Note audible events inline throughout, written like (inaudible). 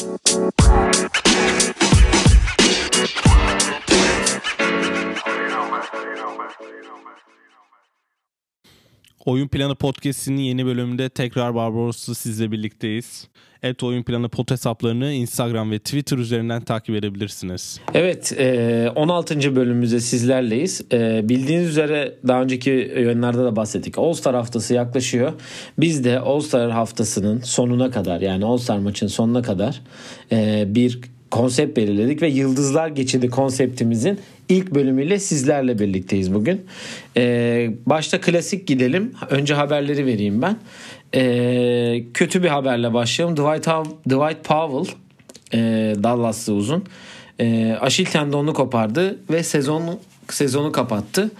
Bye. Oyun Planı Podcast'inin yeni bölümünde tekrar Barbaros'la sizle birlikteyiz. Et Oyun Planı pod hesaplarını Instagram ve Twitter üzerinden takip edebilirsiniz. Evet 16. bölümümüzde sizlerleyiz. E, bildiğiniz üzere daha önceki yayınlarda da bahsettik. All Star haftası yaklaşıyor. Biz de All Star haftasının sonuna kadar yani All Star maçın sonuna kadar e, bir konsept belirledik ve Yıldızlar Geçidi konseptimizin ilk bölümüyle sizlerle birlikteyiz bugün. Ee, başta klasik gidelim. Önce haberleri vereyim ben. Ee, kötü bir haberle başlayalım. Dwight, Dwight Powell e, Dallas'lı uzun. E, Aşil tendonunu kopardı ve sezon sezonu kapattı.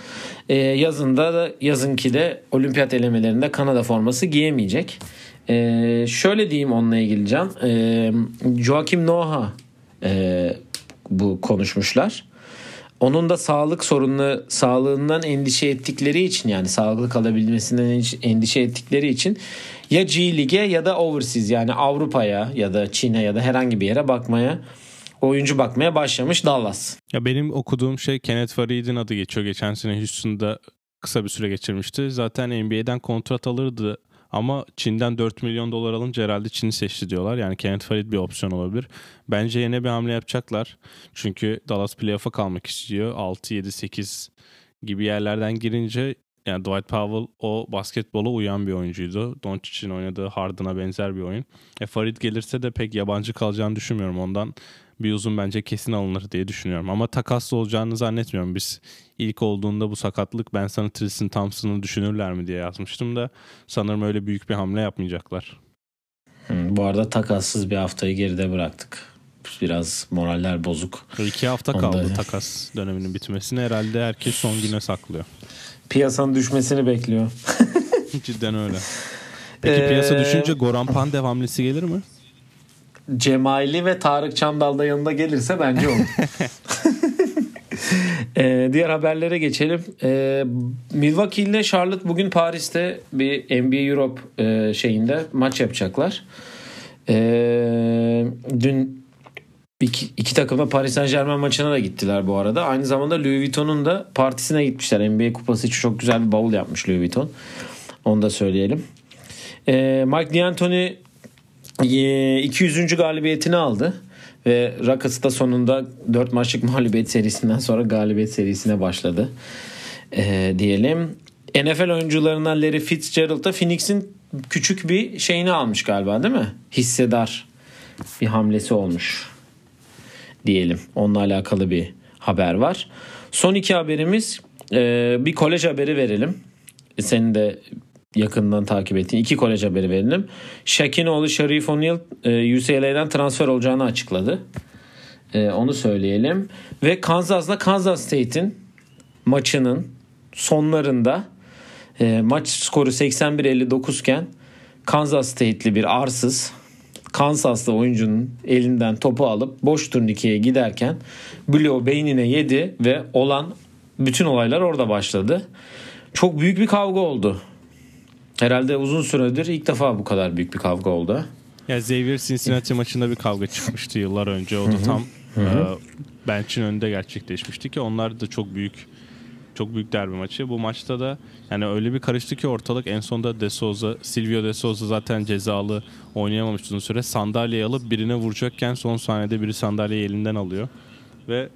E, yazında da yazınki de olimpiyat elemelerinde Kanada forması giyemeyecek. E, şöyle diyeyim onunla ilgili Can. E, Joakim Noah e, bu konuşmuşlar. Onun da sağlık sorunlu sağlığından endişe ettikleri için yani sağlıklı kalabilmesinden endişe ettikleri için ya G Lig'e ya da overseas yani Avrupa'ya ya da Çin'e ya da herhangi bir yere bakmaya oyuncu bakmaya başlamış Dallas. Ya benim okuduğum şey Kenneth Farid'in adı geçiyor. Geçen sene Houston'da kısa bir süre geçirmişti. Zaten NBA'den kontrat alırdı ama Çin'den 4 milyon dolar alınca herhalde Çin'i seçti diyorlar. Yani Kenneth Farid bir opsiyon olabilir. Bence yine bir hamle yapacaklar. Çünkü Dallas playoff'a kalmak istiyor. 6, 7, 8 gibi yerlerden girince yani Dwight Powell o basketbola uyan bir oyuncuydu. Doncic'in oynadığı Harden'a benzer bir oyun. E Farid gelirse de pek yabancı kalacağını düşünmüyorum. Ondan bir uzun bence kesin alınır diye düşünüyorum. Ama takaslı olacağını zannetmiyorum. Biz ilk olduğunda bu sakatlık ben sana Tristan Thompson'ı düşünürler mi diye yazmıştım da sanırım öyle büyük bir hamle yapmayacaklar. Hmm, bu arada takassız bir haftayı geride bıraktık. Biraz moraller bozuk. İki hafta Onda... kaldı takas döneminin bitmesine. Herhalde herkes son güne saklıyor. Piyasanın düşmesini bekliyor. (laughs) Cidden öyle. (laughs) Peki ee... piyasa düşünce Goran Pandev hamlesi gelir mi? Cemali ve Tarık Çamdal da yanında gelirse bence olur. (laughs) ee, diğer haberlere geçelim. Ee, Milwaukee ile Charlotte bugün Paris'te bir NBA Europe e, şeyinde maç yapacaklar. Ee, dün iki, iki takım da Paris Saint Germain maçına da gittiler bu arada. Aynı zamanda Louis Vuitton'un da partisine gitmişler. NBA kupası için çok güzel bir bavul yapmış Louis Vuitton. Onu da söyleyelim. Ee, Mike D'Antoni 200. galibiyetini aldı. Ve Rockets da sonunda 4 maçlık mağlubiyet serisinden sonra galibiyet serisine başladı. Ee, diyelim. NFL oyuncularından Larry Fitzgerald da Phoenix'in küçük bir şeyini almış galiba değil mi? Hissedar bir hamlesi olmuş. Diyelim. Onunla alakalı bir haber var. Son iki haberimiz e, bir kolej haberi verelim. Senin de yakından takip ettiğin iki kolej haberi verelim. Şakinoğlu Sharif O'Neal e, UCLA'dan transfer olacağını açıkladı. E, onu söyleyelim. Ve Kansas'la Kansas State'in maçının sonlarında e, maç skoru 81-59 iken Kansas State'li bir arsız Kansas'lı oyuncunun elinden topu alıp boş turnikeye giderken bloğu beynine yedi ve olan bütün olaylar orada başladı. Çok büyük bir kavga oldu. Herhalde uzun süredir ilk defa bu kadar büyük bir kavga oldu. Ya Xavier Cincinnati maçında bir kavga çıkmıştı yıllar önce. O da tam. E, bench'in önünde gerçekleşmişti ki onlar da çok büyük çok büyük derbi maçı. Bu maçta da yani öyle bir karıştı ki ortalık en sonunda De Souza, Silvio De Souza zaten cezalı oynayamamış uzun süre. Sandalyeyi alıp birine vuracakken son saniyede biri sandalyeyi elinden alıyor. Ve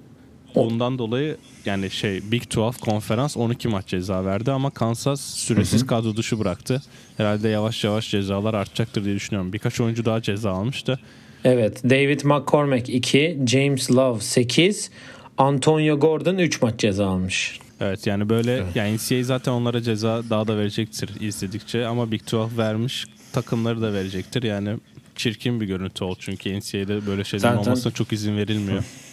Ondan dolayı yani şey Big 12 konferans 12 maç ceza verdi ama Kansas süresiz hı hı. kadro dışı bıraktı. Herhalde yavaş yavaş cezalar artacaktır diye düşünüyorum. Birkaç oyuncu daha ceza almıştı. Evet David McCormack 2, James Love 8, Antonio Gordon 3 maç ceza almış. Evet yani böyle evet. yani NCAA zaten onlara ceza daha da verecektir izledikçe ama Big 12 vermiş takımları da verecektir. Yani çirkin bir görüntü oldu çünkü NCAA'de böyle zaten... olmasına çok izin verilmiyor. (laughs)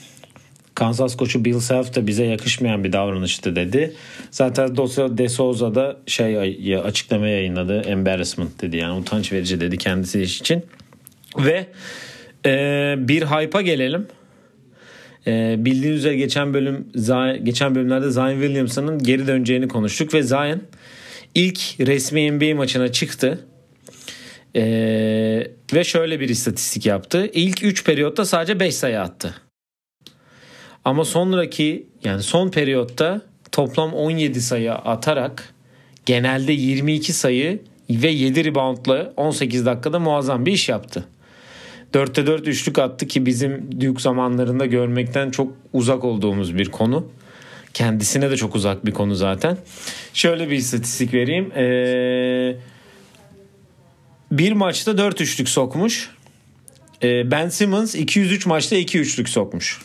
Kansas koçu Bill Self de bize yakışmayan bir davranıştı dedi. Zaten dosya De Souza da şey açıklama yayınladı. Embarrassment dedi yani utanç verici dedi kendisi için. Ve e, bir hype'a gelelim. E, bildiğiniz üzere geçen bölüm geçen bölümlerde Zion Williamson'ın geri döneceğini konuştuk ve Zion ilk resmi NBA maçına çıktı. Ee, ve şöyle bir istatistik yaptı. İlk 3 periyotta sadece 5 sayı attı. Ama sonraki yani son periyotta toplam 17 sayı atarak genelde 22 sayı ve 7 reboundla 18 dakikada muazzam bir iş yaptı. 4'te 4 üçlük attı ki bizim Duke zamanlarında görmekten çok uzak olduğumuz bir konu. Kendisine de çok uzak bir konu zaten. Şöyle bir istatistik vereyim. Ee, bir maçta 4 üçlük sokmuş. Ee, ben Simmons 203 maçta 2 üçlük sokmuş.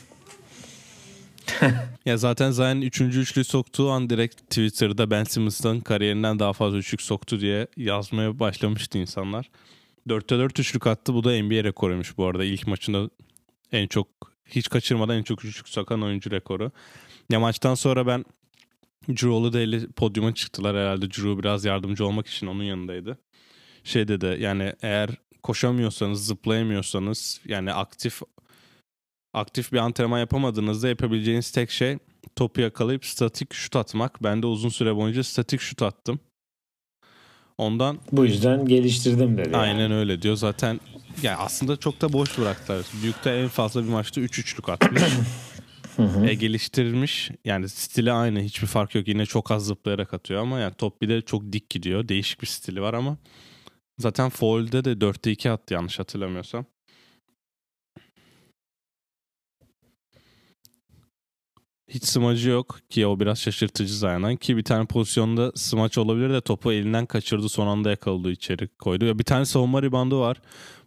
(laughs) ya zaten Zion 3. üçlü soktuğu an direkt Twitter'da Ben Simmons'tan kariyerinden daha fazla üçlük soktu diye yazmaya başlamıştı insanlar. 4'te 4 üçlük attı. Bu da NBA rekoruymuş bu arada. İlk maçında en çok hiç kaçırmadan en çok üçlük sokan oyuncu rekoru. Ya maçtan sonra ben Drew Holiday'le podyuma çıktılar herhalde. Drew biraz yardımcı olmak için onun yanındaydı. Şey dedi yani eğer koşamıyorsanız, zıplayamıyorsanız yani aktif aktif bir antrenman yapamadığınızda yapabileceğiniz tek şey topu yakalayıp statik şut atmak. Ben de uzun süre boyunca statik şut attım. Ondan bu yüzden geliştirdim dedi. Aynen yani. öyle diyor. Zaten yani aslında çok da boş bıraktılar. Duke'da en fazla bir maçta 3 üç üçlük atmış. (laughs) e, geliştirilmiş. Yani stili aynı. Hiçbir fark yok. Yine çok az zıplayarak atıyor ama yani top bir de çok dik gidiyor. Değişik bir stili var ama zaten foul'de de 4'te 2 attı yanlış hatırlamıyorsam. Hiç smacı yok ki o biraz şaşırtıcı zaten ki bir tane pozisyonda smaç olabilir de topu elinden kaçırdı son anda yakaladı içeri koydu. Ya bir tane savunma ribandı var.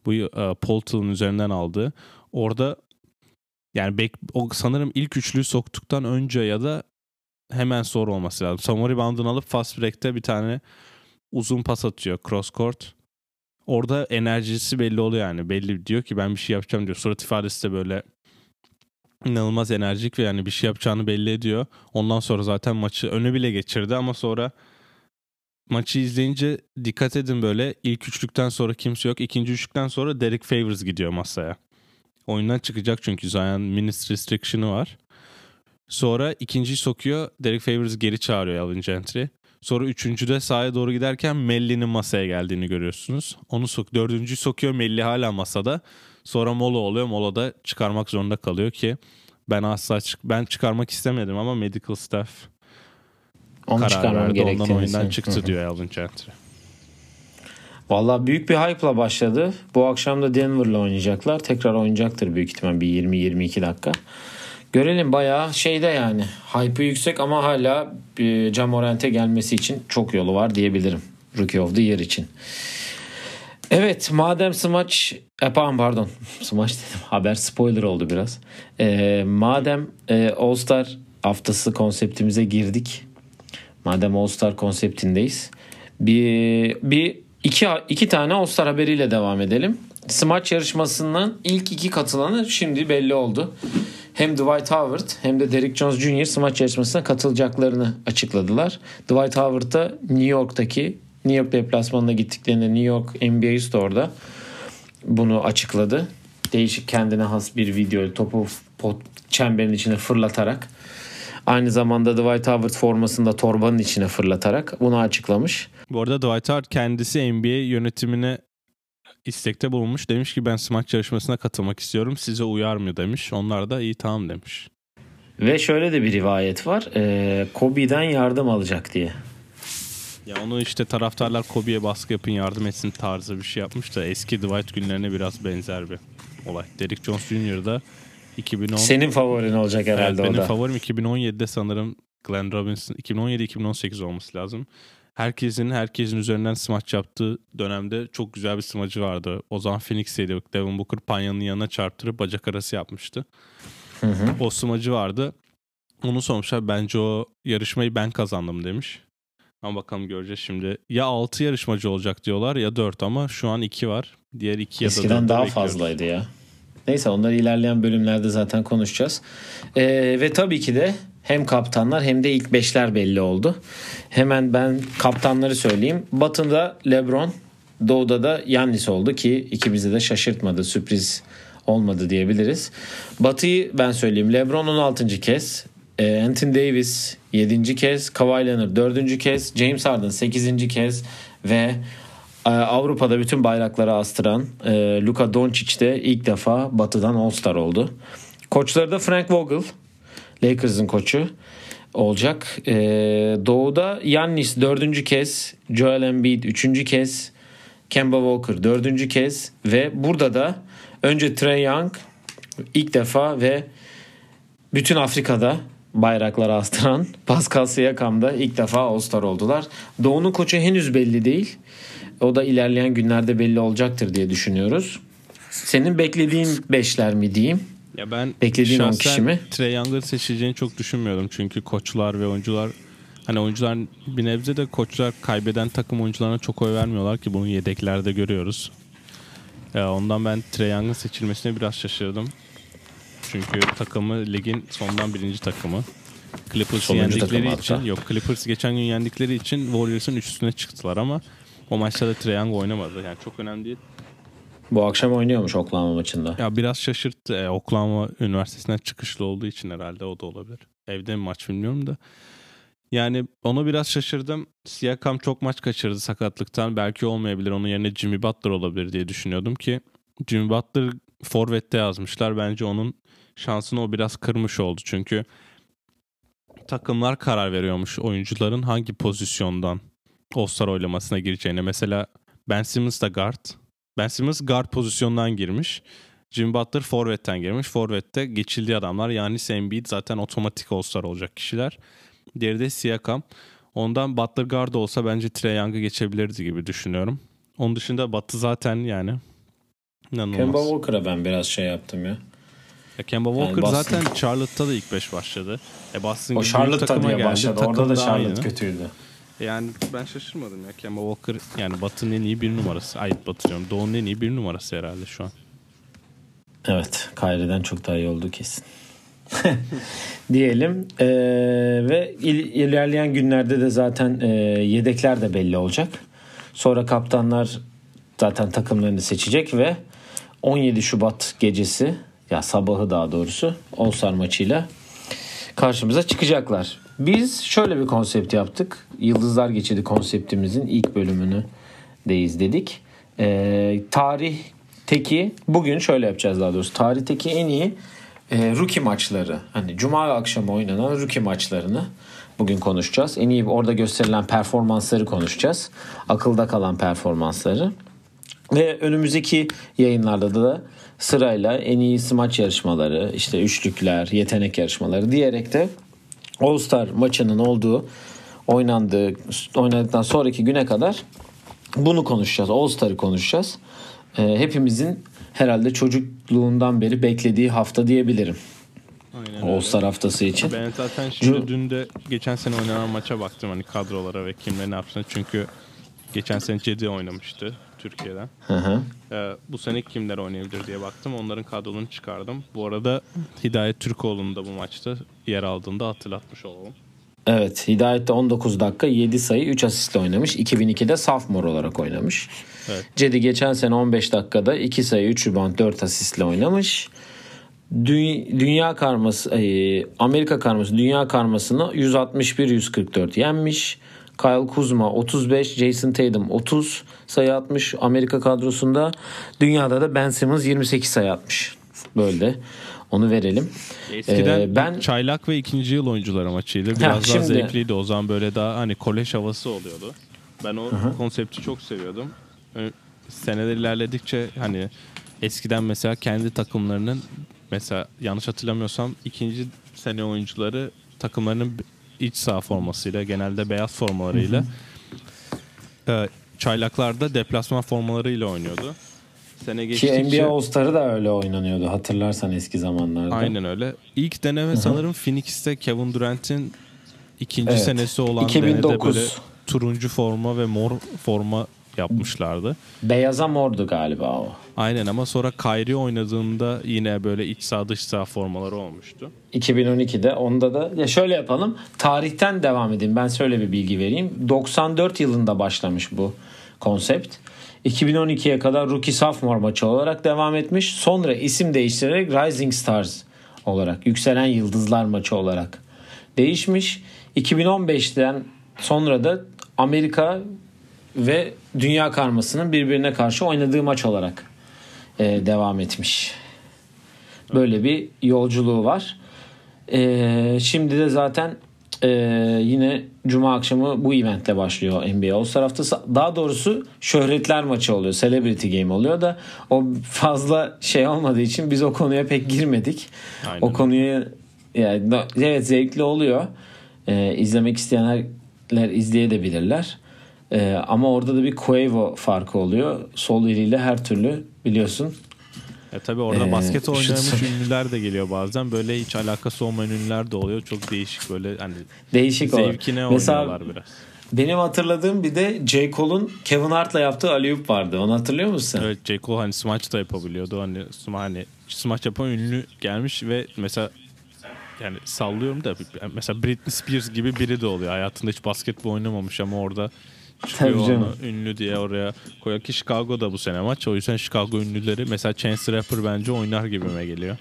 Bu uh, Poltel'ın üzerinden aldı. Orada yani bek, o sanırım ilk üçlüyü soktuktan önce ya da hemen sonra olması lazım. Savunma reboundını alıp fast break'te bir tane uzun pas atıyor cross court. Orada enerjisi belli oluyor yani. Belli diyor ki ben bir şey yapacağım diyor. Surat ifadesi de böyle inanılmaz enerjik ve yani bir şey yapacağını belli ediyor. Ondan sonra zaten maçı önü bile geçirdi ama sonra maçı izleyince dikkat edin böyle ilk üçlükten sonra kimse yok. ikinci üçlükten sonra Derek Favors gidiyor masaya. Oyundan çıkacak çünkü Zion minutes restriction'ı var. Sonra ikinciyi sokuyor. Derek Favors geri çağırıyor Alvin Gentry. Sonra üçüncüde sahaya doğru giderken Melli'nin masaya geldiğini görüyorsunuz. Onu sok. Dördüncüyü sokuyor Melli hala masada. Sonra mola oluyor. Molada çıkarmak zorunda kalıyor ki ben asla çık ben çıkarmak istemedim ama medical staff Onu karar verdi. Ondan oyundan çıktı diyor Alvin Gentry. Valla büyük bir hype'la başladı. Bu akşam da Denver'la oynayacaklar. Tekrar oynayacaktır büyük ihtimal bir 20-22 dakika. Görelim bayağı şeyde yani. Hype'ı yüksek ama hala e, Camorant'e gelmesi için çok yolu var diyebilirim. Rookie of the Year için. Evet madem smaç e, pardon (laughs) smaç dedim haber spoiler oldu biraz. E, madem e, All Star haftası konseptimize girdik. Madem All Star konseptindeyiz. Bir, bir iki, iki tane All Star haberiyle devam edelim. Smaç yarışmasından ilk iki katılanı şimdi belli oldu. Hem Dwight Howard hem de Derrick Jones Jr. smaç yarışmasına katılacaklarını açıkladılar. Dwight Howard da New York'taki New York deplasmanına gittiklerinde New York NBA Store'da bunu açıkladı. Değişik kendine has bir video topu pot, çemberin içine fırlatarak aynı zamanda Dwight Howard formasında torbanın içine fırlatarak bunu açıklamış. Bu arada Dwight Howard kendisi NBA yönetimine istekte bulunmuş. Demiş ki ben smaç yarışmasına katılmak istiyorum. Size uyar mı demiş. Onlar da iyi tamam demiş. Ve şöyle de bir rivayet var. Ee, Kobe'den yardım alacak diye. Ya onu işte taraftarlar Kobe'ye baskı yapın yardım etsin tarzı bir şey yapmış da eski Dwight günlerine biraz benzer bir olay. Derrick Jones Jr. da 2010... Senin favorin olacak herhalde evet, o benim da. Benim favorim 2017'de sanırım Glenn Robinson 2017-2018 olması lazım. Herkesin herkesin üzerinden smaç yaptığı dönemde çok güzel bir smacı vardı. O zaman Phoenix'teydi. Devin Booker Panya'nın yanına çarptırıp bacak arası yapmıştı. Hı hı. O smacı vardı. Onu sormuşlar bence o yarışmayı ben kazandım demiş. Ama bakalım göreceğiz şimdi. Ya 6 yarışmacı olacak diyorlar ya 4 ama şu an 2 var. Diğer 2 ya da Eskiden daha fazlaydı ya. Neyse onları ilerleyen bölümlerde zaten konuşacağız. Ee, ve tabii ki de hem kaptanlar hem de ilk beşler belli oldu. Hemen ben kaptanları söyleyeyim. Batı'da LeBron, Doğu'da da Yannis oldu ki ikimizi de şaşırtmadı. Sürpriz olmadı diyebiliriz. Batı'yı ben söyleyeyim. LeBron 16. kez. E, Anthony Davis 7. kez. Kawhi Leonard 4. kez. James Harden 8. kez. Ve e, Avrupa'da bütün bayrakları astıran e, Luka Doncic de ilk defa Batı'dan All-Star oldu. Koçları da Frank Vogel, Lakers'ın koçu olacak. E, Doğu'da Yannis dördüncü kez, Joel Embiid üçüncü kez, Kemba Walker dördüncü kez ve burada da önce Trey Young ilk defa ve bütün Afrika'da bayrakları astıran (laughs) Pascal Siakam da ilk defa All-Star oldular. Doğu'nun koçu henüz belli değil. O da ilerleyen günlerde belli olacaktır diye düşünüyoruz. Senin beklediğin beşler mi diyeyim? Ya ben Beklediğin on şahsen kişi mi? Trey Young'ı seçileceğini çok düşünmüyordum. Çünkü koçlar ve oyuncular hani oyuncular bir nebze de koçlar kaybeden takım oyuncularına çok oy vermiyorlar ki bunu yedeklerde görüyoruz. Ya ondan ben Trey Young'ın seçilmesine biraz şaşırdım. Çünkü takımı ligin sondan birinci takımı. Clippers'ı Sonuncu yendikleri için hatta. yok Clippers'ı geçen gün yendikleri için Warriors'ın üstüne çıktılar ama o maçta da Trae Young oynamadı. Yani çok önemli değil. Bu akşam oynuyormuş Oklahoma maçında. Ya biraz şaşırttı. E, Oklahoma Üniversitesi'nden çıkışlı olduğu için herhalde o da olabilir. Evde mi maç bilmiyorum da. Yani onu biraz şaşırdım. Siakam çok maç kaçırdı sakatlıktan. Belki olmayabilir. Onun yerine Jimmy Butler olabilir diye düşünüyordum ki Jimmy Butler forvette yazmışlar. Bence onun şansını o biraz kırmış oldu. Çünkü takımlar karar veriyormuş oyuncuların hangi pozisyondan All-Star oylamasına gireceğine. Mesela Ben Simmons da guard. Ben Simmons guard pozisyondan girmiş. Jimmy Butler forvetten girmiş. Forvette geçildiği adamlar yani Embiid zaten otomatik All-Star olacak kişiler. Diğeri de Siakam. Ondan Butler guard olsa bence Trae Young'ı geçebilirdi gibi düşünüyorum. Onun dışında Batı zaten yani inanılmaz. Kemba Walker'a ben biraz şey yaptım ya. Ya Kemba Walker Yani Boston- zaten Charlotte'da da ilk 5 başladı. E Boston O takıma diye geldi. başladı. Takım Orada da da Charlotte aynı. kötüydü. Yani ben şaşırmadım ya. Kemba Walker yani Batı'nın en iyi bir numarası. Ay Batı diyorum. Doğu'nun en iyi bir numarası herhalde şu an. Evet. Kyrie'den çok daha iyi oldu kesin. (laughs) Diyelim. Ee, ve il- ilerleyen günlerde de zaten e, yedekler de belli olacak. Sonra kaptanlar zaten takımlarını seçecek ve 17 Şubat gecesi ya sabahı daha doğrusu All-Star maçıyla karşımıza çıkacaklar. Biz şöyle bir konsept yaptık. Yıldızlar Geçidi konseptimizin ilk bölümünü de izledik. Ee, tarihteki bugün şöyle yapacağız daha doğrusu. Tarihteki en iyi e, rookie maçları. Hani cuma akşamı oynanan rookie maçlarını bugün konuşacağız. En iyi orada gösterilen performansları konuşacağız. Akılda kalan performansları. Ve önümüzdeki yayınlarda da sırayla en iyi smaç yarışmaları, işte üçlükler, yetenek yarışmaları diyerek de All Star maçının olduğu oynandığı oynadıktan sonraki güne kadar bunu konuşacağız. All Star'ı konuşacağız. Ee, hepimizin herhalde çocukluğundan beri beklediği hafta diyebilirim. Aynen All Star haftası için. Ben zaten şimdi Cu- dün de geçen sene oynanan maça baktım hani kadrolara ve kimler ne yapsın. Çünkü geçen sene Cedi oynamıştı Türkiye'den. Hı hı. Ee, bu sene kimler oynayabilir diye baktım. Onların kadrolarını çıkardım. Bu arada Hidayet Türkoğlu'nun da bu maçta yer aldığında hatırlatmış olalım. Evet Hidayet de 19 dakika 7 sayı 3 asistle oynamış. 2002'de sophomore olarak oynamış. Evet. Cedi geçen sene 15 dakikada 2 sayı 3 rebound 4 asistle oynamış. Dü- Dünya karması Amerika karması dünya karmasını 161-144 yenmiş. Kyle Kuzma 35, Jason Tatum 30 sayı atmış Amerika kadrosunda. Dünyada da Ben Simmons 28 sayı atmış. Böyle onu verelim. Eskiden Ee, ben çaylak ve ikinci yıl oyuncuları maçıydı. Biraz Ha, daha şimdi- zevkliydi. O zaman böyle daha hani kolej havası oluyordu. Ben o konsepti çok seviyordum. Seneler ilerledikçe hani eskiden mesela kendi takımlarının mesela yanlış hatırlamıyorsam ikinci sene oyuncuları takımlarının iç saha formasıyla genelde beyaz formalarıyla e, çaylaklarda deplasman formalarıyla oynuyordu. Sene ki geçtikçe NBA All-Star'ı da öyle oynanıyordu hatırlarsan eski zamanlarda. Aynen öyle. İlk deneme sanırım Phoenix'te Kevin Durant'in ikinci Evet. senesi olan 2009. denede böyle turuncu forma ve mor forma yapmışlardı. Beyaza mordu galiba o. Aynen ama sonra Kyrie oynadığında yine böyle iç sağ dış sağ formaları olmuştu. 2012'de onda da ya şöyle yapalım. Tarihten devam edeyim. Ben şöyle bir bilgi vereyim. 94 yılında başlamış bu konsept. 2012'ye kadar Rookie Sophomore maçı olarak devam etmiş. Sonra isim değiştirerek Rising Stars olarak, yükselen yıldızlar maçı olarak değişmiş. 2015'ten sonra da Amerika ve dünya karmasının birbirine karşı oynadığı maç olarak e, devam etmiş. Böyle bir yolculuğu var. E, şimdi de zaten e, yine Cuma akşamı bu eventle başlıyor NBA All Star haftası. Daha doğrusu şöhretler maçı oluyor. Celebrity Game oluyor da o fazla şey olmadığı için biz o konuya pek girmedik. Aynen. O konuyu yani evet zevkli oluyor. E, izlemek isteyenler izleyebilirler. E, ama orada da bir Quavo farkı oluyor. Sol eliyle her türlü biliyorsun ya tabii orada ee, basket oynamış ünlüler de geliyor bazen. Böyle hiç alakası olmayan ünlüler de oluyor. Çok değişik böyle hani değişik zevkine olur. oynuyorlar biraz. Benim hatırladığım bir de J. Cole'un Kevin Hart'la yaptığı alley vardı. Onu hatırlıyor musun? Evet J. Cole hani smaç da yapabiliyordu. Hani, hani smaç yapan ünlü gelmiş ve mesela yani sallıyorum da mesela Britney Spears gibi biri de oluyor. Hayatında hiç basketbol oynamamış ama orada çıkıyor Tabii canım. onu ünlü diye oraya koyuyor ki Chicago'da bu sene maç. O yüzden Chicago ünlüleri mesela Chance Rapper bence oynar gibime geliyor.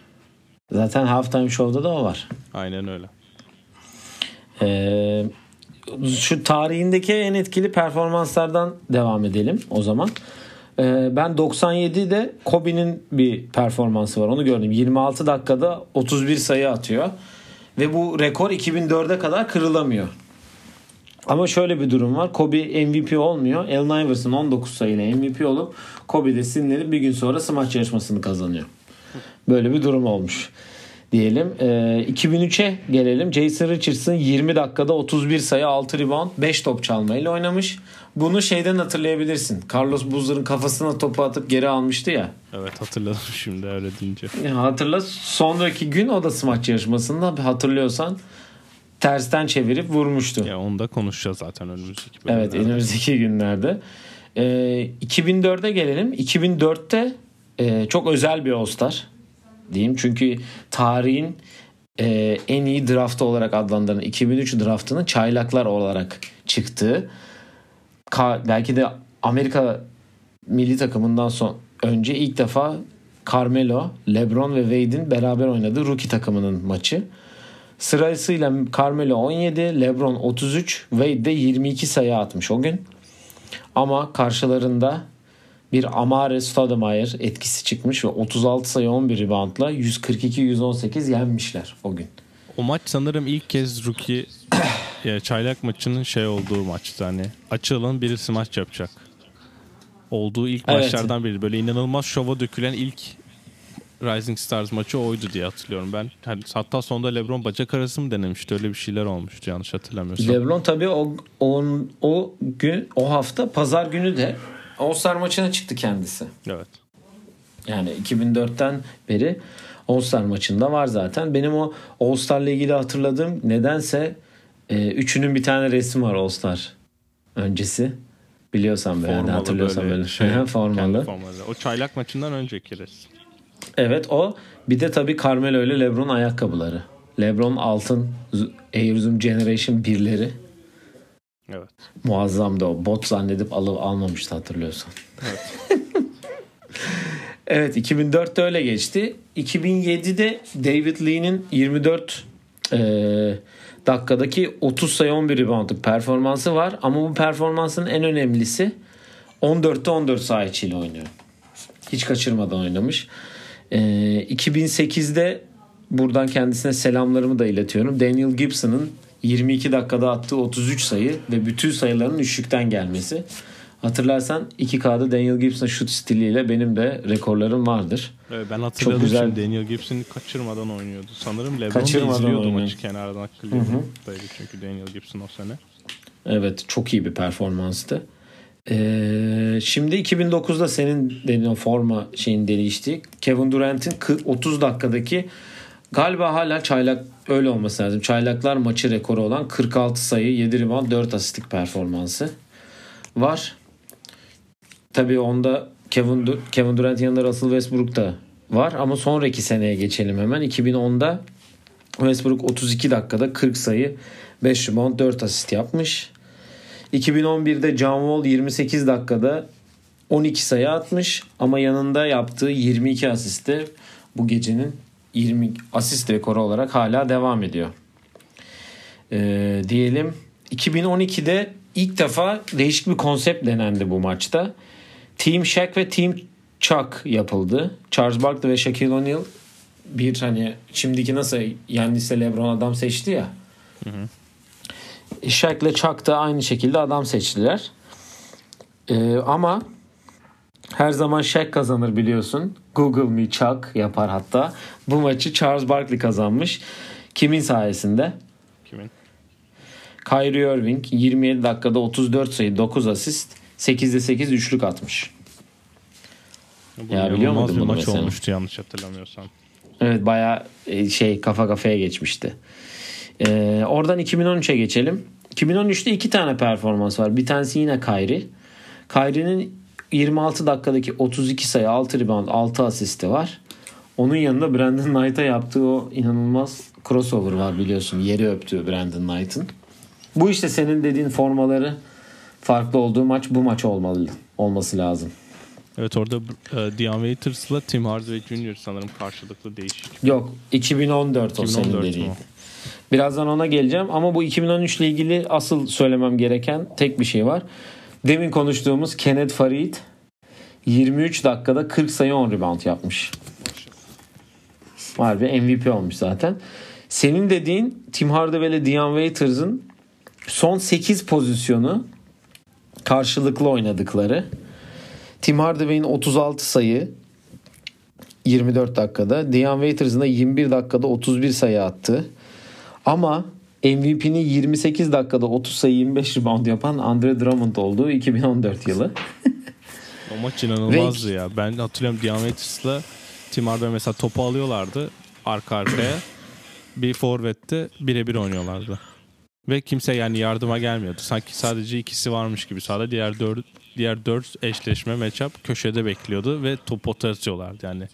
Zaten Halftime Show'da da o var. Aynen öyle. Ee, şu tarihindeki en etkili performanslardan devam edelim o zaman. Ee, ben 97'de Kobe'nin bir performansı var onu gördüm. 26 dakikada 31 sayı atıyor. Ve bu rekor 2004'e kadar kırılamıyor. Ama şöyle bir durum var. Kobe MVP olmuyor. Allen Iverson 19 sayıyla MVP olup Kobe de sinirlenip bir gün sonra smaç yarışmasını kazanıyor. Böyle bir durum olmuş diyelim. E, ee, 2003'e gelelim. Jason Richardson 20 dakikada 31 sayı 6 rebound 5 top çalmayla oynamış. Bunu şeyden hatırlayabilirsin. Carlos Boozer'ın kafasına topu atıp geri almıştı ya. Evet hatırladım (laughs) şimdi öyle deyince. Ya hatırla sonraki gün o da smaç yarışmasında hatırlıyorsan tersten çevirip vurmuştu. Ya onu da konuşacağız zaten önümüzdeki bölümlerde. Evet önümüzdeki günlerde. Ee, 2004'e gelelim. 2004'te e, çok özel bir All-Star diyeyim. Çünkü tarihin e, en iyi draftı olarak adlandırılan 2003 draftının çaylaklar olarak çıktığı ka- belki de Amerika milli takımından son önce ilk defa Carmelo, LeBron ve Wade'in beraber oynadığı rookie takımının maçı. Sırasıyla Carmelo 17, LeBron 33, Wade de 22 sayı atmış o gün. Ama karşılarında bir Amare Stoudemire etkisi çıkmış ve 36 sayı 11 reboundla 142-118 yenmişler o gün. O maç sanırım ilk kez rookie (clears throat) yani çaylak maçının şey olduğu maçtı hani açılan birisi maç yapacak. Olduğu ilk evet. maçlardan biri. Böyle inanılmaz şova dökülen ilk Rising Stars maçı oydu diye hatırlıyorum ben. Yani hatta sonunda LeBron bacak arası mı denemişti? Öyle bir şeyler olmuştu yanlış hatırlamıyorsam. LeBron tabii o on, o gün o hafta pazar günü de All-Star maçına çıktı kendisi. Evet. Yani 2004'ten beri All-Star maçında var zaten. Benim o All-Star'la ilgili hatırladığım nedense e, üçünün bir tane resim var All-Star öncesi. Biliyorsan böyle formalı hatırlıyorsan böyle. böyle. Şey, (laughs) formalı. formalı. O çaylak maçından önceki resim. Evet o. Bir de tabii Carmelo ile LeBron ayakkabıları. LeBron altın Air Zoom Generation 1'leri. Evet. Muazzamdı o. Bot zannedip alıp almamıştı hatırlıyorsan. Evet. (laughs) evet 2004'te öyle geçti. 2007'de David Lee'nin 24 e, dakikadaki 30 sayı 11 reboundlık performansı var. Ama bu performansın en önemlisi 14'te 14 sayı içiyle oynuyor. Hiç kaçırmadan oynamış. E, 2008'de buradan kendisine selamlarımı da iletiyorum. Daniel Gibson'ın 22 dakikada attığı 33 sayı ve bütün sayıların üçlükten gelmesi. Hatırlarsan 2K'da Daniel Gibson şut stiliyle benim de rekorlarım vardır. Evet, ben hatırladım Çok güzel. şimdi Daniel Gibson kaçırmadan oynuyordu. Sanırım LeBron kaçırmadan izliyordu oynuyor. maçı kenardan akıllıydı. çünkü Daniel Gibson o sene. Evet çok iyi bir performanstı. Ee, şimdi 2009'da senin dediğin forma şeyin değişti. Kevin Durant'in 30 dakikadaki galiba hala çaylak öyle olması lazım. Çaylaklar maçı rekoru olan 46 sayı, 7 rebound, 4 asistlik performansı var. Tabii onda Kevin, Dur Kevin Durant yanında Russell Westbrook da var ama sonraki seneye geçelim hemen. 2010'da Westbrook 32 dakikada 40 sayı, 5 rebound, 4 asist yapmış. 2011'de John Wall 28 dakikada 12 sayı atmış ama yanında yaptığı 22 asiste bu gecenin 20 asist rekoru olarak hala devam ediyor. Ee, diyelim 2012'de ilk defa değişik bir konsept denendi bu maçta. Team Shaq ve Team Chuck yapıldı. Charles Barkley ve Shaquille O'Neal bir hani şimdiki nasıl Yannis'le LeBron adam seçti ya. Hı hı. Shaq ile Chuck da aynı şekilde adam seçtiler. Ee, ama her zaman Shaq kazanır biliyorsun. Google me Chuck yapar hatta. Bu maçı Charles Barkley kazanmış. Kimin sayesinde? Kimin? Kyrie Irving 27 dakikada 34 sayı 9 asist 8'de 8 üçlük atmış. Bu ya biliyor muydun bunu maç mesela? olmuştu yanlış hatırlamıyorsam. Evet baya e, şey kafa kafaya geçmişti. Ee, oradan 2013'e geçelim. 2013'te iki tane performans var. Bir tanesi yine Kyrie. Kyrie'nin 26 dakikadaki 32 sayı 6 rebound 6 asisti var. Onun yanında Brandon Knight'a yaptığı o inanılmaz crossover var biliyorsun. Yeri öptü Brandon Knight'ın. Bu işte senin dediğin formaları farklı olduğu maç bu maç olmalı olması lazım. Evet orada e, Dion Waiters'la Tim Hardaway Jr. sanırım karşılıklı değişik. Yok 2014, 2014 o senin dediğin. Birazdan ona geleceğim ama bu 2013 ile ilgili asıl söylemem gereken tek bir şey var. Demin konuştuğumuz Kenneth Farid 23 dakikada 40 sayı 10 rebound yapmış. Harbi MVP olmuş zaten. Senin dediğin Tim Hardaway ile Dion Waiters'ın son 8 pozisyonu karşılıklı oynadıkları. Tim Hardaway'in 36 sayı 24 dakikada. Dion Waiters'ın da 21 dakikada 31 sayı attı. Ama MVP'ni 28 dakikada 30 sayı 25 rebound yapan Andre Drummond olduğu 2014 yılı. o maç inanılmazdı Ve... ya. Ben hatırlıyorum Waiters'la Tim Hardaway mesela topu alıyorlardı arka arkaya. bir forvette birebir oynuyorlardı. Ve kimse yani yardıma gelmiyordu. Sanki sadece ikisi varmış gibi sahada diğer dört diğer dört eşleşme matchup köşede bekliyordu ve top pota atıyorlardı. Yani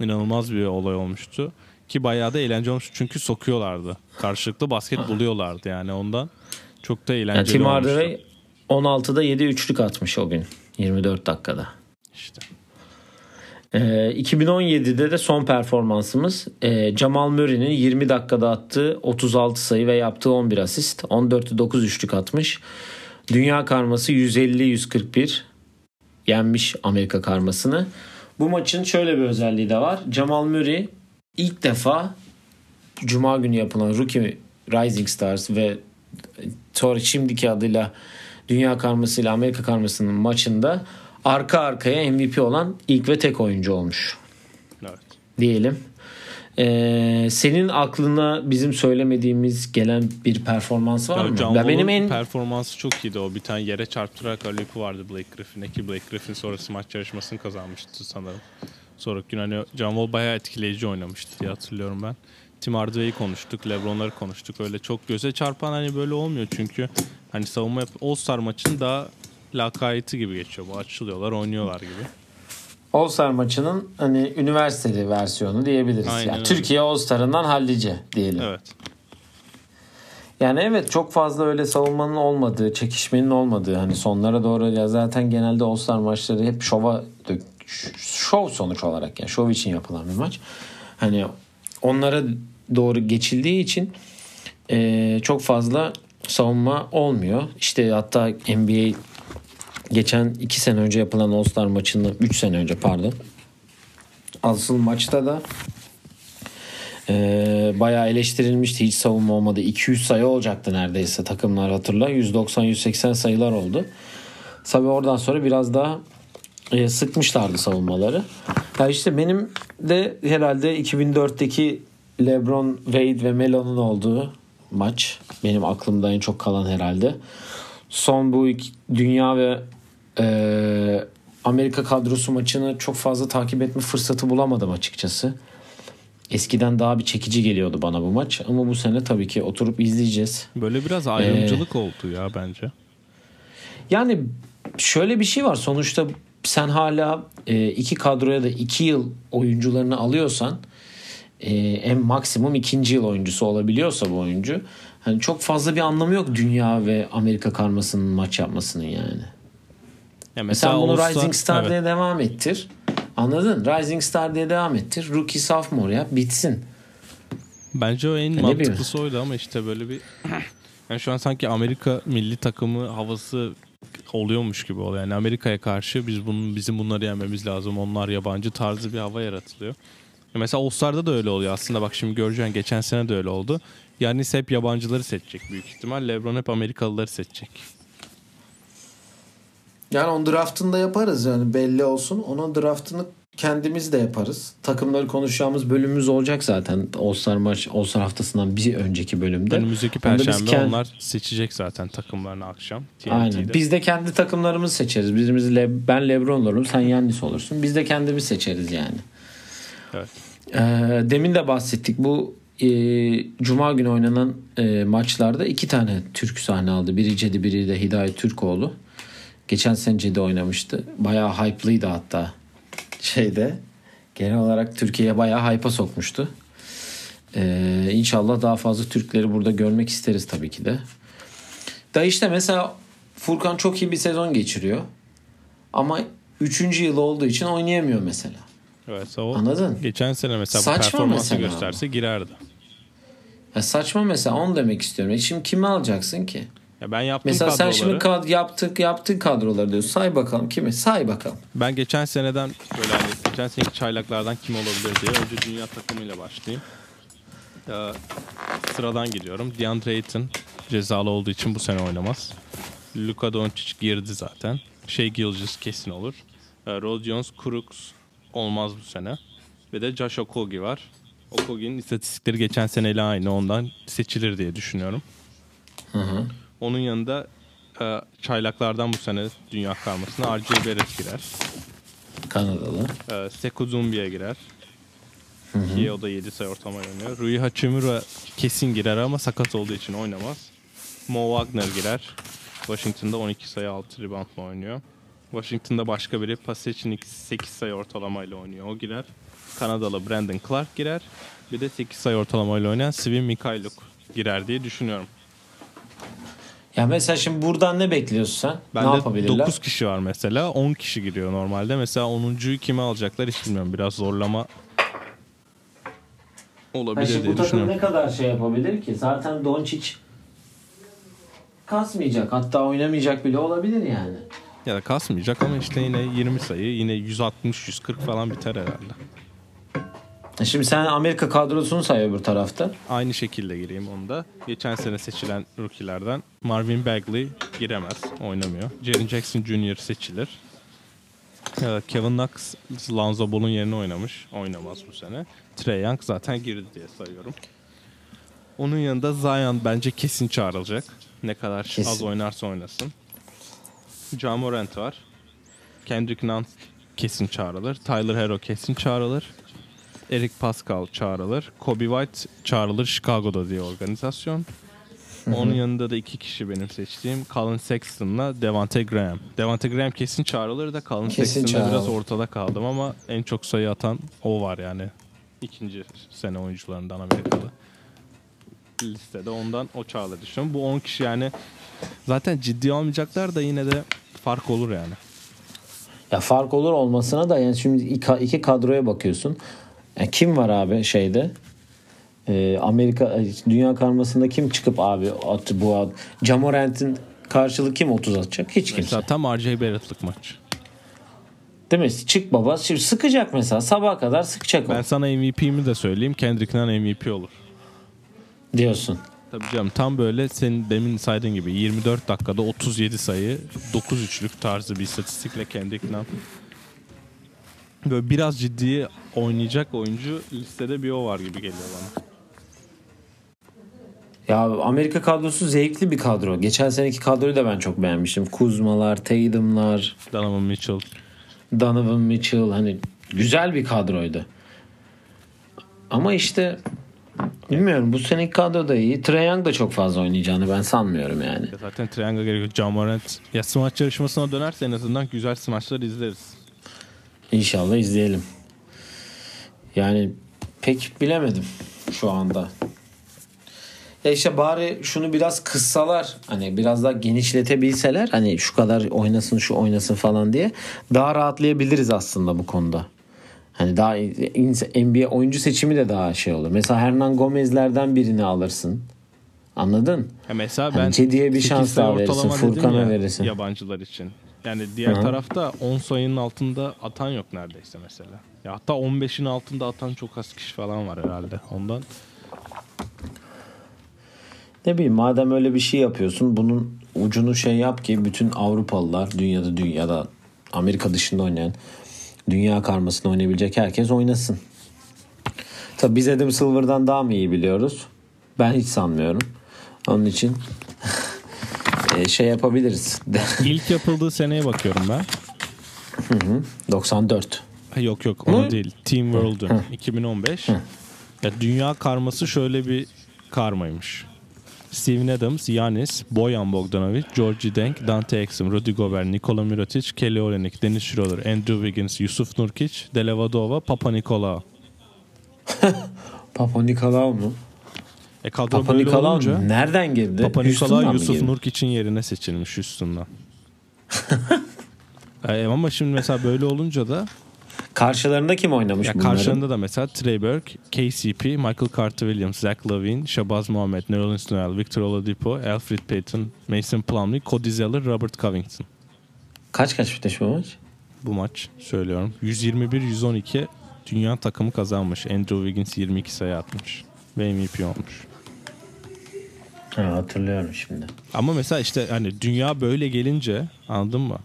inanılmaz bir olay olmuştu. Ki bayağı da eğlence olmuş çünkü sokuyorlardı. Karşılıklı basket buluyorlardı yani ondan. Çok da eğlenceli yani Tim Hardaway 16'da 7 üçlük atmış o gün. 24 dakikada. İşte. Ee, 2017'de de son performansımız e, Jamal Murray'nin 20 dakikada attığı 36 sayı ve yaptığı 11 asist. 14'te 9 üçlük atmış. Dünya karması 150-141 yenmiş Amerika karmasını. Bu maçın şöyle bir özelliği de var. Jamal Murray ilk defa Cuma günü yapılan Rookie Rising Stars ve sonra şimdiki adıyla Dünya karması ile Amerika karmasının maçında arka arkaya MVP olan ilk ve tek oyuncu olmuş. Evet. Diyelim. Ee, senin aklına bizim söylemediğimiz gelen bir performans var ya mı? John benim en performansı çok iyiydi o. Bir tane yere çarptırarak alüpü vardı Blake Griffin'e ki Blake Griffin sonrası maç yarışmasını kazanmıştı sanırım. Sonraki gün hani John Wall bayağı etkileyici oynamıştı diye hatırlıyorum ben. Tim Hardaway'i konuştuk, LeBron'ları konuştuk. Öyle çok göze çarpan hani böyle olmuyor çünkü hani savunma yap All-Star maçın daha lakayeti gibi geçiyor. Bu açılıyorlar, oynuyorlar gibi. All-Star maçının hani üniversiteli versiyonu diyebiliriz. Aynen yani Türkiye All-Star'ından hallice diyelim. Evet. Yani evet çok fazla öyle savunmanın olmadığı, çekişmenin olmadığı hani sonlara doğru ya zaten genelde All-Star maçları hep şova şov sonuç olarak yani şov için yapılan bir maç. Hani onlara doğru geçildiği için e, çok fazla savunma olmuyor. İşte hatta NBA geçen 2 sene önce yapılan All-Star maçında 3 sene önce pardon. Asıl maçta da e, bayağı eleştirilmişti. Hiç savunma olmadı. 200 sayı olacaktı neredeyse takımlar hatırla. 190-180 sayılar oldu. Tabi oradan sonra biraz daha e, sıkmışlardı savunmaları. Ya işte benim de herhalde 2004'teki LeBron, Wade ve Melo'nun olduğu maç benim aklımda en çok kalan herhalde. Son bu iki, dünya ve e, Amerika kadrosu maçını çok fazla takip etme fırsatı bulamadım açıkçası. Eskiden daha bir çekici geliyordu bana bu maç ama bu sene tabii ki oturup izleyeceğiz. Böyle biraz ayrımcılık ee, oldu ya bence. Yani şöyle bir şey var sonuçta sen hala e, iki kadroya da iki yıl oyuncularını alıyorsan e, en maksimum ikinci yıl oyuncusu olabiliyorsa bu oyuncu hani çok fazla bir anlamı yok dünya ve Amerika karmasının maç yapmasının yani. Ya mesela Sen bunu olsa, Rising Star evet. diye devam ettir. Anladın? Rising Star diye devam ettir. Rookie sophomore ya bitsin. Bence o en ne mantıklısı oydu ama işte böyle bir (clears throat) Yani şu an sanki Amerika milli takımı havası oluyormuş gibi oluyor. Yani Amerika'ya karşı biz bunun bizim bunları yenmemiz lazım. Onlar yabancı tarzı bir hava yaratılıyor. Ya mesela All-Star'da da öyle oluyor aslında. Bak şimdi göreceğin geçen sene de öyle oldu. Yani hep yabancıları seçecek büyük ihtimal. LeBron hep Amerikalıları seçecek. Yani on draftında yaparız yani belli olsun. Onun draftını kendimiz de yaparız. Takımları konuşacağımız bölümümüz olacak zaten. All-Star maç, All-Star haftasından bir önceki bölümde. Önümüzdeki perşembe kend... onlar seçecek zaten takımlarını akşam. TNT'de. Aynen. Biz de kendi takımlarımızı seçeriz. Birimiz Le... ben LeBron olurum, sen Yannis olursun. Biz de kendimiz seçeriz yani. Evet. Ee, demin de bahsettik. Bu e, Cuma günü oynanan e, maçlarda iki tane Türk sahne aldı. Biri Cedi, biri de Hidayet Türkoğlu. Geçen sene Cedi oynamıştı. Bayağı hype'lıydı hatta şeyde. Genel olarak Türkiye'ye bayağı hype'a sokmuştu. Ee, inşallah daha fazla Türkleri burada görmek isteriz tabii ki de. Da işte mesela Furkan çok iyi bir sezon geçiriyor. Ama 3. yıl olduğu için oynayamıyor mesela. Evet, o Anladın? Geçen sene mesela saçma bu performansı mesela gösterse ama. girerdi. Ya saçma mesela onu demek istiyorum. E şimdi kimi alacaksın ki? Ya ben yaptım Mesela kadroları. sen şimdi kad yaptık yaptığın kadroları diyorsun. Say bakalım kimi? Say bakalım. Ben geçen seneden böyle hani geçen seneki çaylaklardan kim olabilir diye önce dünya takımıyla başlayayım. Ee, sıradan gidiyorum. DeAndre Ayton cezalı olduğu için bu sene oynamaz. Luka Doncic girdi zaten. Şey Gilgis kesin olur. Ee, Rod Jones, Crooks olmaz bu sene. Ve de Josh Okogie var. Okogie'nin istatistikleri geçen seneyle aynı. Ondan seçilir diye düşünüyorum. Hı hı. Onun yanında e, çaylaklardan bu sene dünya karmasına RJ Barrett girer. Kanadalı. E, Sekou Zumbi'ye girer. Hı hı. Ki o da 7 sayı ortama oynuyor. Rui Hachimura kesin girer ama sakat olduğu için oynamaz. Mo Wagner girer. Washington'da 12 sayı 6 reboundla oynuyor. Washington'da başka biri Pasec'in 8 sayı ortalamayla oynuyor. O girer. Kanadalı Brandon Clark girer. Bir de 8 sayı ortalamayla oynayan Svin Mikhailuk girer diye düşünüyorum. Ya mesela şimdi buradan ne bekliyorsun sen? Ben ne yapabilirler? 9 kişi var mesela. 10 kişi giriyor normalde. Mesela 10.yu kime alacaklar hiç bilmiyorum. Biraz zorlama olabilir yani diye bu takım ne kadar şey yapabilir ki? Zaten Doncic kasmayacak. Hatta oynamayacak bile olabilir yani. Ya da kasmayacak ama işte yine 20 sayı yine 160-140 falan biter herhalde. E şimdi sen Amerika kadrosunu say öbür tarafta. Aynı şekilde gireyim onda. Geçen sene seçilen rookie'lerden Marvin Bagley giremez. Oynamıyor. Jaren Jackson Jr. seçilir. Kevin Knox Lonzo Ball'un yerine oynamış. Oynamaz bu sene. Trey Young zaten girdi diye sayıyorum. Onun yanında Zion bence kesin çağrılacak. Ne kadar kesin. az oynarsa oynasın. Ja Morant var. Kendrick Nunn kesin çağrılır. Tyler Hero kesin çağrılır. Eric Pascal çağrılır. Kobe White çağrılır Chicago'da diye organizasyon. Onun yanında da iki kişi benim seçtiğim Colin Sexton'la Devante Graham. Devante Graham kesin çağrılır da Colin Sexton'da biraz ortada kaldım ama en çok sayı atan o var yani. ikinci sene oyuncularından Amerikalı. Listede ondan o çağrılır düşünüyorum. Bu 10 kişi yani zaten ciddi almayacaklar da yine de fark olur yani. Ya fark olur olmasına da yani şimdi iki kadroya bakıyorsun. Yani kim var abi şeyde? Ee, Amerika dünya karmasında kim çıkıp abi at, bu Jamorant'in karşılığı kim 30 atacak? Hiç kimse. Mesela tam RJ Barrett'lık maç. Değil mi? Çık baba. Şimdi sıkacak mesela. Sabaha kadar sıkacak Ben o. sana MVP'mi de söyleyeyim. Kendrick Nunn MVP olur. Diyorsun. Tabii canım tam böyle senin demin saydığın gibi 24 dakikada 37 sayı 9 üçlük tarzı bir istatistikle Kendrick Nunn böyle biraz ciddi oynayacak oyuncu listede bir o var gibi geliyor bana. Ya Amerika kadrosu zevkli bir kadro. Geçen seneki kadroyu da ben çok beğenmiştim. Kuzmalar, Tatum'lar, Donovan Mitchell. Donovan Mitchell hani güzel bir kadroydu. Ama işte bilmiyorum bu seneki kadro da iyi. Trae da çok fazla oynayacağını ben sanmıyorum yani. Zaten Trae Young'a gerek yok. John Morant ya smaç yarışmasına dönerse en azından güzel smaçlar izleriz. İnşallah izleyelim. Yani pek bilemedim şu anda. Ya işte bari şunu biraz kıssalar hani biraz daha genişletebilseler hani şu kadar oynasın şu oynasın falan diye daha rahatlayabiliriz aslında bu konuda. Hani daha NBA oyuncu seçimi de daha şey olur. Mesela Hernan Gomez'lerden birini alırsın. Anladın? Ya mesela Hani ben Cedi'ye bir 8 şans daha verirsin, Furkan'a ya, verirsin. Yabancılar için. Yani diğer Hı. tarafta 10 sayının altında atan yok neredeyse mesela. Ya hatta 15'in altında atan çok az kişi falan var herhalde. Ondan Ne bileyim madem öyle bir şey yapıyorsun bunun ucunu şey yap ki bütün Avrupalılar dünyada dünyada Amerika dışında oynayan dünya karmasını oynayabilecek herkes oynasın. Tabi biz Adam Silver'dan daha mı iyi biliyoruz? Ben hiç sanmıyorum. Onun için e, şey yapabiliriz. (laughs) ilk yapıldığı seneye bakıyorum ben. 94. Ha, Yok yok onu Hı? değil. Team World'un 2015. Ya dünya karması şöyle bir karmaymış. Steven Adams, Yanis, Boyan Bogdanovic, Georgi Denk, Dante Exum, Rudy Gobert, Nikola Mirotic, Kelly Olynyk, Dennis Schroeder, Andrew Wiggins, Yusuf Nurkic, Delevadova, Papa Nikolaou. (laughs) Papa Nikolaou mu? E kadro Papa böyle Nikolaou olunca nereden girdi? Papa mı Yusuf girdi? Nurkic'in yerine seçilmiş Houston'dan. (laughs) e, ama şimdi mesela böyle olunca da Karşılarında kim oynamış Ya bunların? karşılığında da mesela Trey Burke, KCP, Michael Carter Williams, Zach Lavine, Shabazz Muhammad, Nerlens Noel, Victor Oladipo, Alfred Payton, Mason Plumlee, Cody Zeller, Robert Covington. Kaç kaç biteş bu maç? Bu maç söylüyorum. 121-112 dünya takımı kazanmış. Andrew Wiggins 22 sayı atmış. Ve MVP olmuş. Ha, hatırlıyorum şimdi. Ama mesela işte hani dünya böyle gelince anladın mı?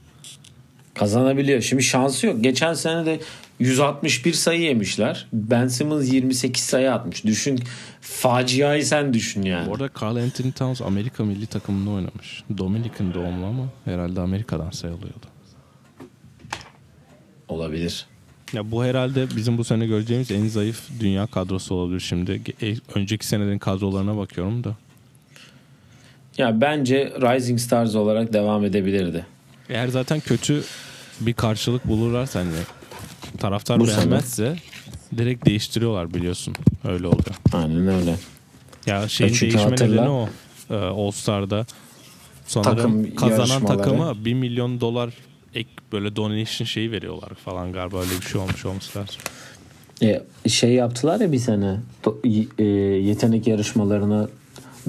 Kazanabiliyor. Şimdi şansı yok. Geçen sene de 161 sayı yemişler. Ben Simmons 28 sayı atmış. Düşün faciayı sen düşün yani. Bu arada Carl Anthony Towns Amerika milli takımında oynamış. Dominican doğumlu ama herhalde Amerika'dan sayılıyordu. Olabilir. Ya bu herhalde bizim bu sene göreceğimiz en zayıf dünya kadrosu olabilir şimdi. E- Önceki senelerin kadrolarına bakıyorum da. Ya bence Rising Stars olarak devam edebilirdi. Eğer zaten kötü bir karşılık bulurlarsa hani taraftar Bu sene. beğenmezse direkt değiştiriyorlar biliyorsun. Öyle oluyor. Aynen öyle. Ya şeyin çünkü değişme hatırla- nedeni o. Ee, All Star'da sanırım Takım kazanan takıma 1 milyon dolar ek böyle donation şeyi veriyorlar falan galiba öyle bir şey olmuş olması lazım. E, şey yaptılar ya bir sene. Do- e, yetenek yarışmalarına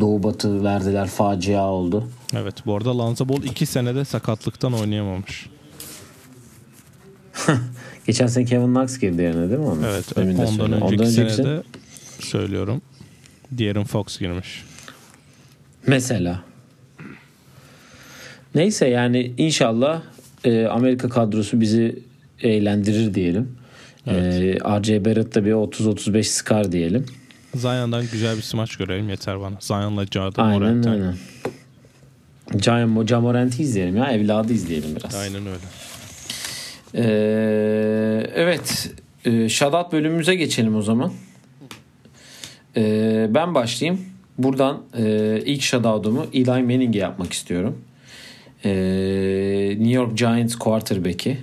Doğu Batı verdiler. Facia oldu. Evet bu arada Lanza Ball 2 senede sakatlıktan oynayamamış. (laughs) Geçen sene Kevin Knox girdi yerine değil mi onun? Evet Demin de ondan önceki, Ondan önceki senede söylüyorum. De'Aaron Fox girmiş. Mesela. Neyse yani inşallah e, Amerika kadrosu bizi eğlendirir diyelim. E, RJ Barrett da bir 30-35 sıkar diyelim. Zion'dan güzel bir smaç görelim yeter bana. Zion'la Jada Aynen Morant'ten. öyle. Jamorant'i izleyelim ya. Evladı izleyelim biraz. Aynen öyle. Ee, evet. Ee, Şadat bölümümüze geçelim o zaman. Ee, ben başlayayım. Buradan e, ilk shoutout'umu Eli Manning'e yapmak istiyorum. Ee, New York Giants quarterback'i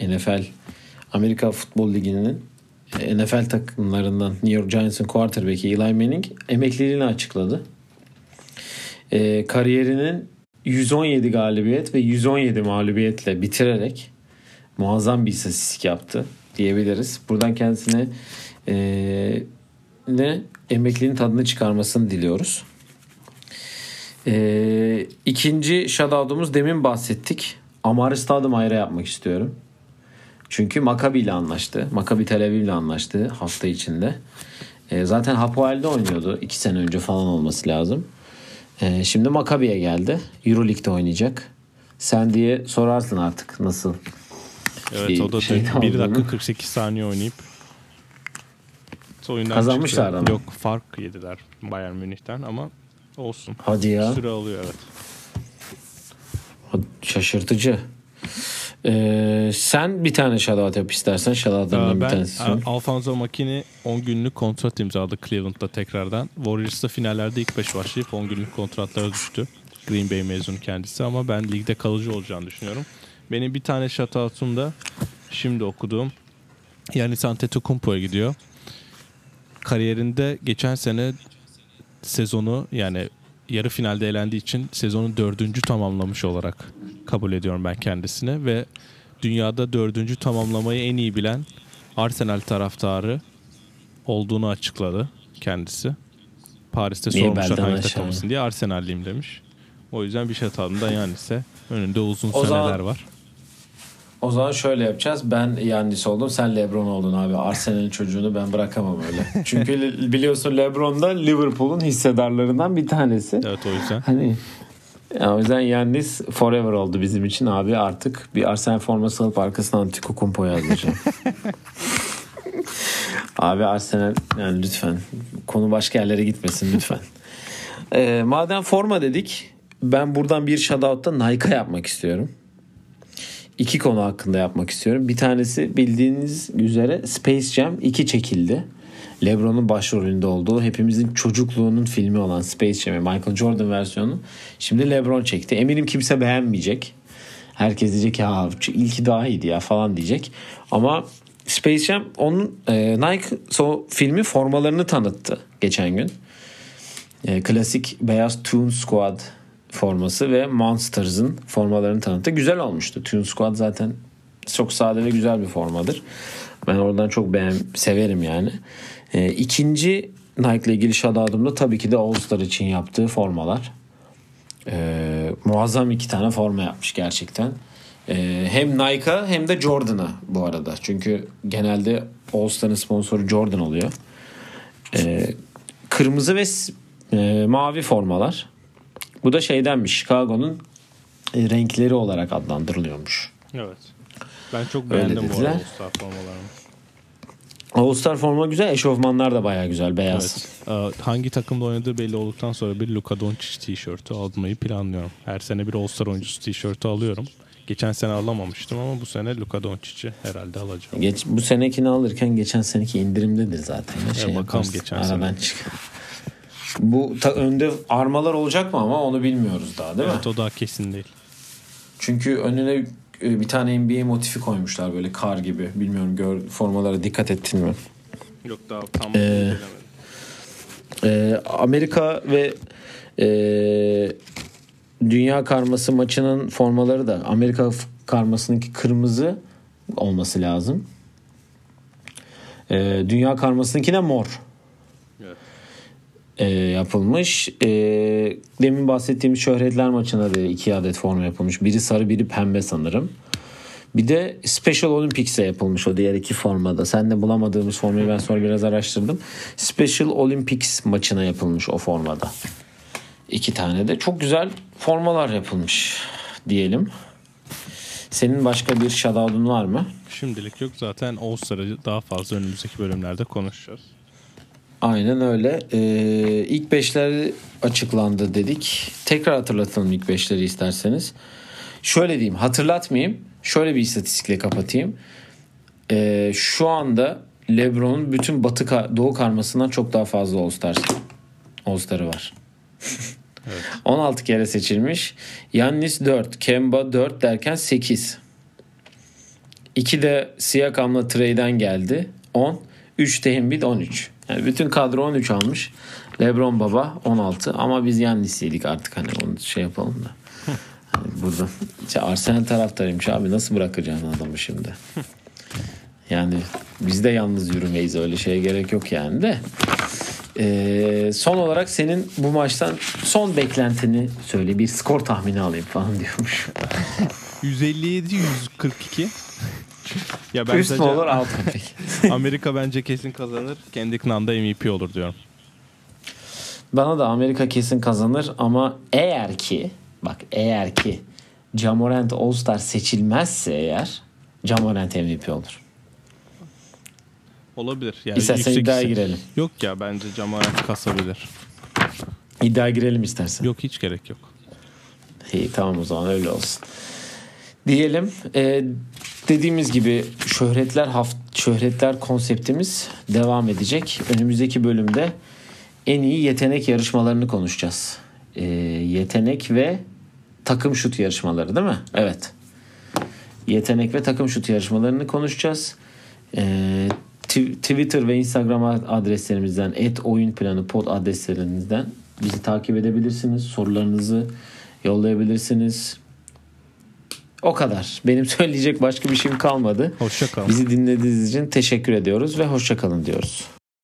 NFL Amerika Futbol Ligi'nin e, NFL takımlarından New York Giants'ın quarterback'i Eli Manning emekliliğini açıkladı. Ee, kariyerinin 117 galibiyet ve 117 mağlubiyetle bitirerek muazzam bir istatistik yaptı diyebiliriz. Buradan kendisine e, ne emekliliğin tadını çıkarmasını diliyoruz. E, ikinci shoutout'umuz demin bahsettik. Amari Stoudemire'a yapmak istiyorum. Çünkü Maccabi ile anlaştı. Maccabi Tel Aviv ile anlaştı hafta içinde. E, zaten Hapoel'de oynuyordu. iki sene önce falan olması lazım. E, şimdi Maccabi'ye geldi. Euroleague'de oynayacak. Sen diye sorarsın artık nasıl Evet Bir o da şey dün de 1 oldu dakika mu? 48 saniye oynayıp oyundan Kazanmışlar çıktı. ama. Yok fark yediler Bayern Münih'ten ama olsun. Hadi ya. Süre alıyor evet. Şaşırtıcı. Ee, sen bir tane shoutout yap istersen. Shoutoutlarından Ee, bir ben tanesi. Al- Alfonso Makini 10 günlük kontrat imzaladı Cleveland'da tekrardan. Warriors'ta finallerde ilk 5 başlayıp 10 günlük kontratlara düştü. Green Bay mezunu kendisi ama ben ligde kalıcı olacağını düşünüyorum. Benim bir tane shoutout'um da şimdi okuduğum Yanis Antetokounmpo'ya gidiyor. Kariyerinde geçen sene sezonu yani yarı finalde elendiği için sezonu dördüncü tamamlamış olarak kabul ediyorum ben kendisine ve dünyada dördüncü tamamlamayı en iyi bilen Arsenal taraftarı olduğunu açıkladı kendisi. Paris'te Niye sormuşlar hangi takımısın diye Arsenal'liyim demiş. O yüzden bir şey atalım da yani ise önünde uzun O seneler zaman- var. O zaman şöyle yapacağız. Ben Yannis oldum. Sen Lebron oldun abi. Arsenal'in çocuğunu ben bırakamam öyle. (laughs) Çünkü li- biliyorsun Lebron da Liverpool'un hissedarlarından bir tanesi. Evet o yüzden. Hani ya o yüzden Yannis forever oldu bizim için abi artık bir Arsenal forması alıp arkasına Antetokounmpo yazdıracağım. (laughs) abi Arsenal yani lütfen konu başka yerlere gitmesin lütfen. (laughs) Ee, madem forma dedik ben buradan bir shoutout'ta Nike'a yapmak istiyorum. İki konu hakkında yapmak istiyorum. Bir tanesi bildiğiniz üzere Space Jam 2 çekildi. LeBron'un başrolünde olduğu hepimizin çocukluğunun filmi olan Space Jam'i Michael Jordan versiyonu şimdi LeBron çekti. Eminim kimse beğenmeyecek. Herkes diyecek ki ha ilki daha iyiydi ya falan diyecek. Ama Space Jam onun e, Nike so filmi formalarını tanıttı geçen gün. E, klasik beyaz Toon Squad forması ve Monsters'ın formalarını tanıttı. Güzel olmuştu. Toon Squad zaten çok sade ve güzel bir formadır. Ben oradan çok beğen severim yani. E, ikinci Nike ile ilgili shout da tabii ki de All için yaptığı formalar. E, muazzam iki tane forma yapmış gerçekten. E, hem Nike'a hem de Jordan'a bu arada. Çünkü genelde All sponsoru Jordan oluyor. E, kırmızı ve e, mavi formalar. Bu da şeydenmiş Chicago'nun e, renkleri olarak adlandırılıyormuş. Evet. Ben çok beğendim bu arada All-Star formalarını. All Star forma güzel. Eşofmanlar da baya güzel. Beyaz. Evet. Ee, hangi takımda oynadığı belli olduktan sonra bir Luka Doncic tişörtü almayı planlıyorum. Her sene bir All-Star oyuncusu tişörtü alıyorum. Geçen sene alamamıştım ama bu sene Luka Doncic'i herhalde alacağım. Geç, bu senekini alırken geçen seneki indirimdedir zaten. Ya, şey bakalım yaparsın, geçen aradan sene. çık. Bu ta- önde armalar olacak mı ama onu bilmiyoruz daha değil mi? Evet o daha kesin değil. Çünkü önüne bir tane NBA motifi koymuşlar böyle kar gibi. Bilmiyorum gör formalara dikkat ettin mi? Yok daha tam Ee, Ee, Amerika ve e, Dünya Karması maçının formaları da Amerika karmasındaki kırmızı olması lazım. Ee, Dünya karmasındaki de mor Evet. E, yapılmış. E, demin bahsettiğimiz şöhretler maçına da iki adet forma yapılmış. Biri sarı biri pembe sanırım. Bir de Special Olympics'e yapılmış o diğer iki formada. Sen de bulamadığımız formayı ben sonra biraz araştırdım. Special Olympics maçına yapılmış o formada. İki tane de çok güzel formalar yapılmış diyelim. Senin başka bir shoutout'un var mı? Şimdilik yok zaten All-Star'ı daha fazla önümüzdeki bölümlerde konuşacağız. Aynen öyle. Ee, ilk beşler açıklandı dedik. Tekrar hatırlatalım ilk beşleri isterseniz. Şöyle diyeyim hatırlatmayayım. Şöyle bir istatistikle kapatayım. Ee, şu anda LeBron'un bütün batı ka- doğu karmasından çok daha fazla All-Star All-Star'ı var. (laughs) 16 kere seçilmiş. Yannis 4, Kemba 4 derken 8. 2 de Siakam'la Trey'den geldi. 10. 3 de Embiid 13. Yani bütün kadro 13 almış. LeBron baba 16 ama biz Yannis'iydik artık hani onu şey yapalım da. Hani burada işte Arsenal taraftarıymış abi nasıl bırakacaksın adamı şimdi? Yani biz de yalnız yürümeyiz öyle şeye gerek yok yani de. Ee, son olarak senin bu maçtan son beklentini söyle bir skor tahmini alayım falan diyormuş. (laughs) 157 142. (laughs) ya ben Üst mü olur alt mı peki? Amerika bence kesin kazanır. Kendrick Nunn da MVP olur diyorum. Bana da Amerika kesin kazanır ama eğer ki bak eğer ki Jamorant All-Star seçilmezse eğer Jamorant MVP olur. Olabilir. Yani İstersen iddiaya girelim. Yok ya bence Jamarant kasabilir. İddiaya girelim istersen. Yok hiç gerek yok. İyi tamam o zaman öyle olsun. Diyelim e, dediğimiz gibi şöhretler haft şöhretler konseptimiz devam edecek. Önümüzdeki bölümde en iyi yetenek yarışmalarını konuşacağız. E, yetenek ve takım şut yarışmaları değil mi? Evet. Yetenek ve takım şut yarışmalarını konuşacağız. E, tw- Twitter ve Instagram adreslerimizden et oyun planı pod adreslerinizden bizi takip edebilirsiniz. Sorularınızı yollayabilirsiniz. O kadar. Benim (laughs) söyleyecek başka bir şeyim kalmadı. Hoşça kalın. Bizi dinlediğiniz için teşekkür ediyoruz ve hoşça kalın diyoruz.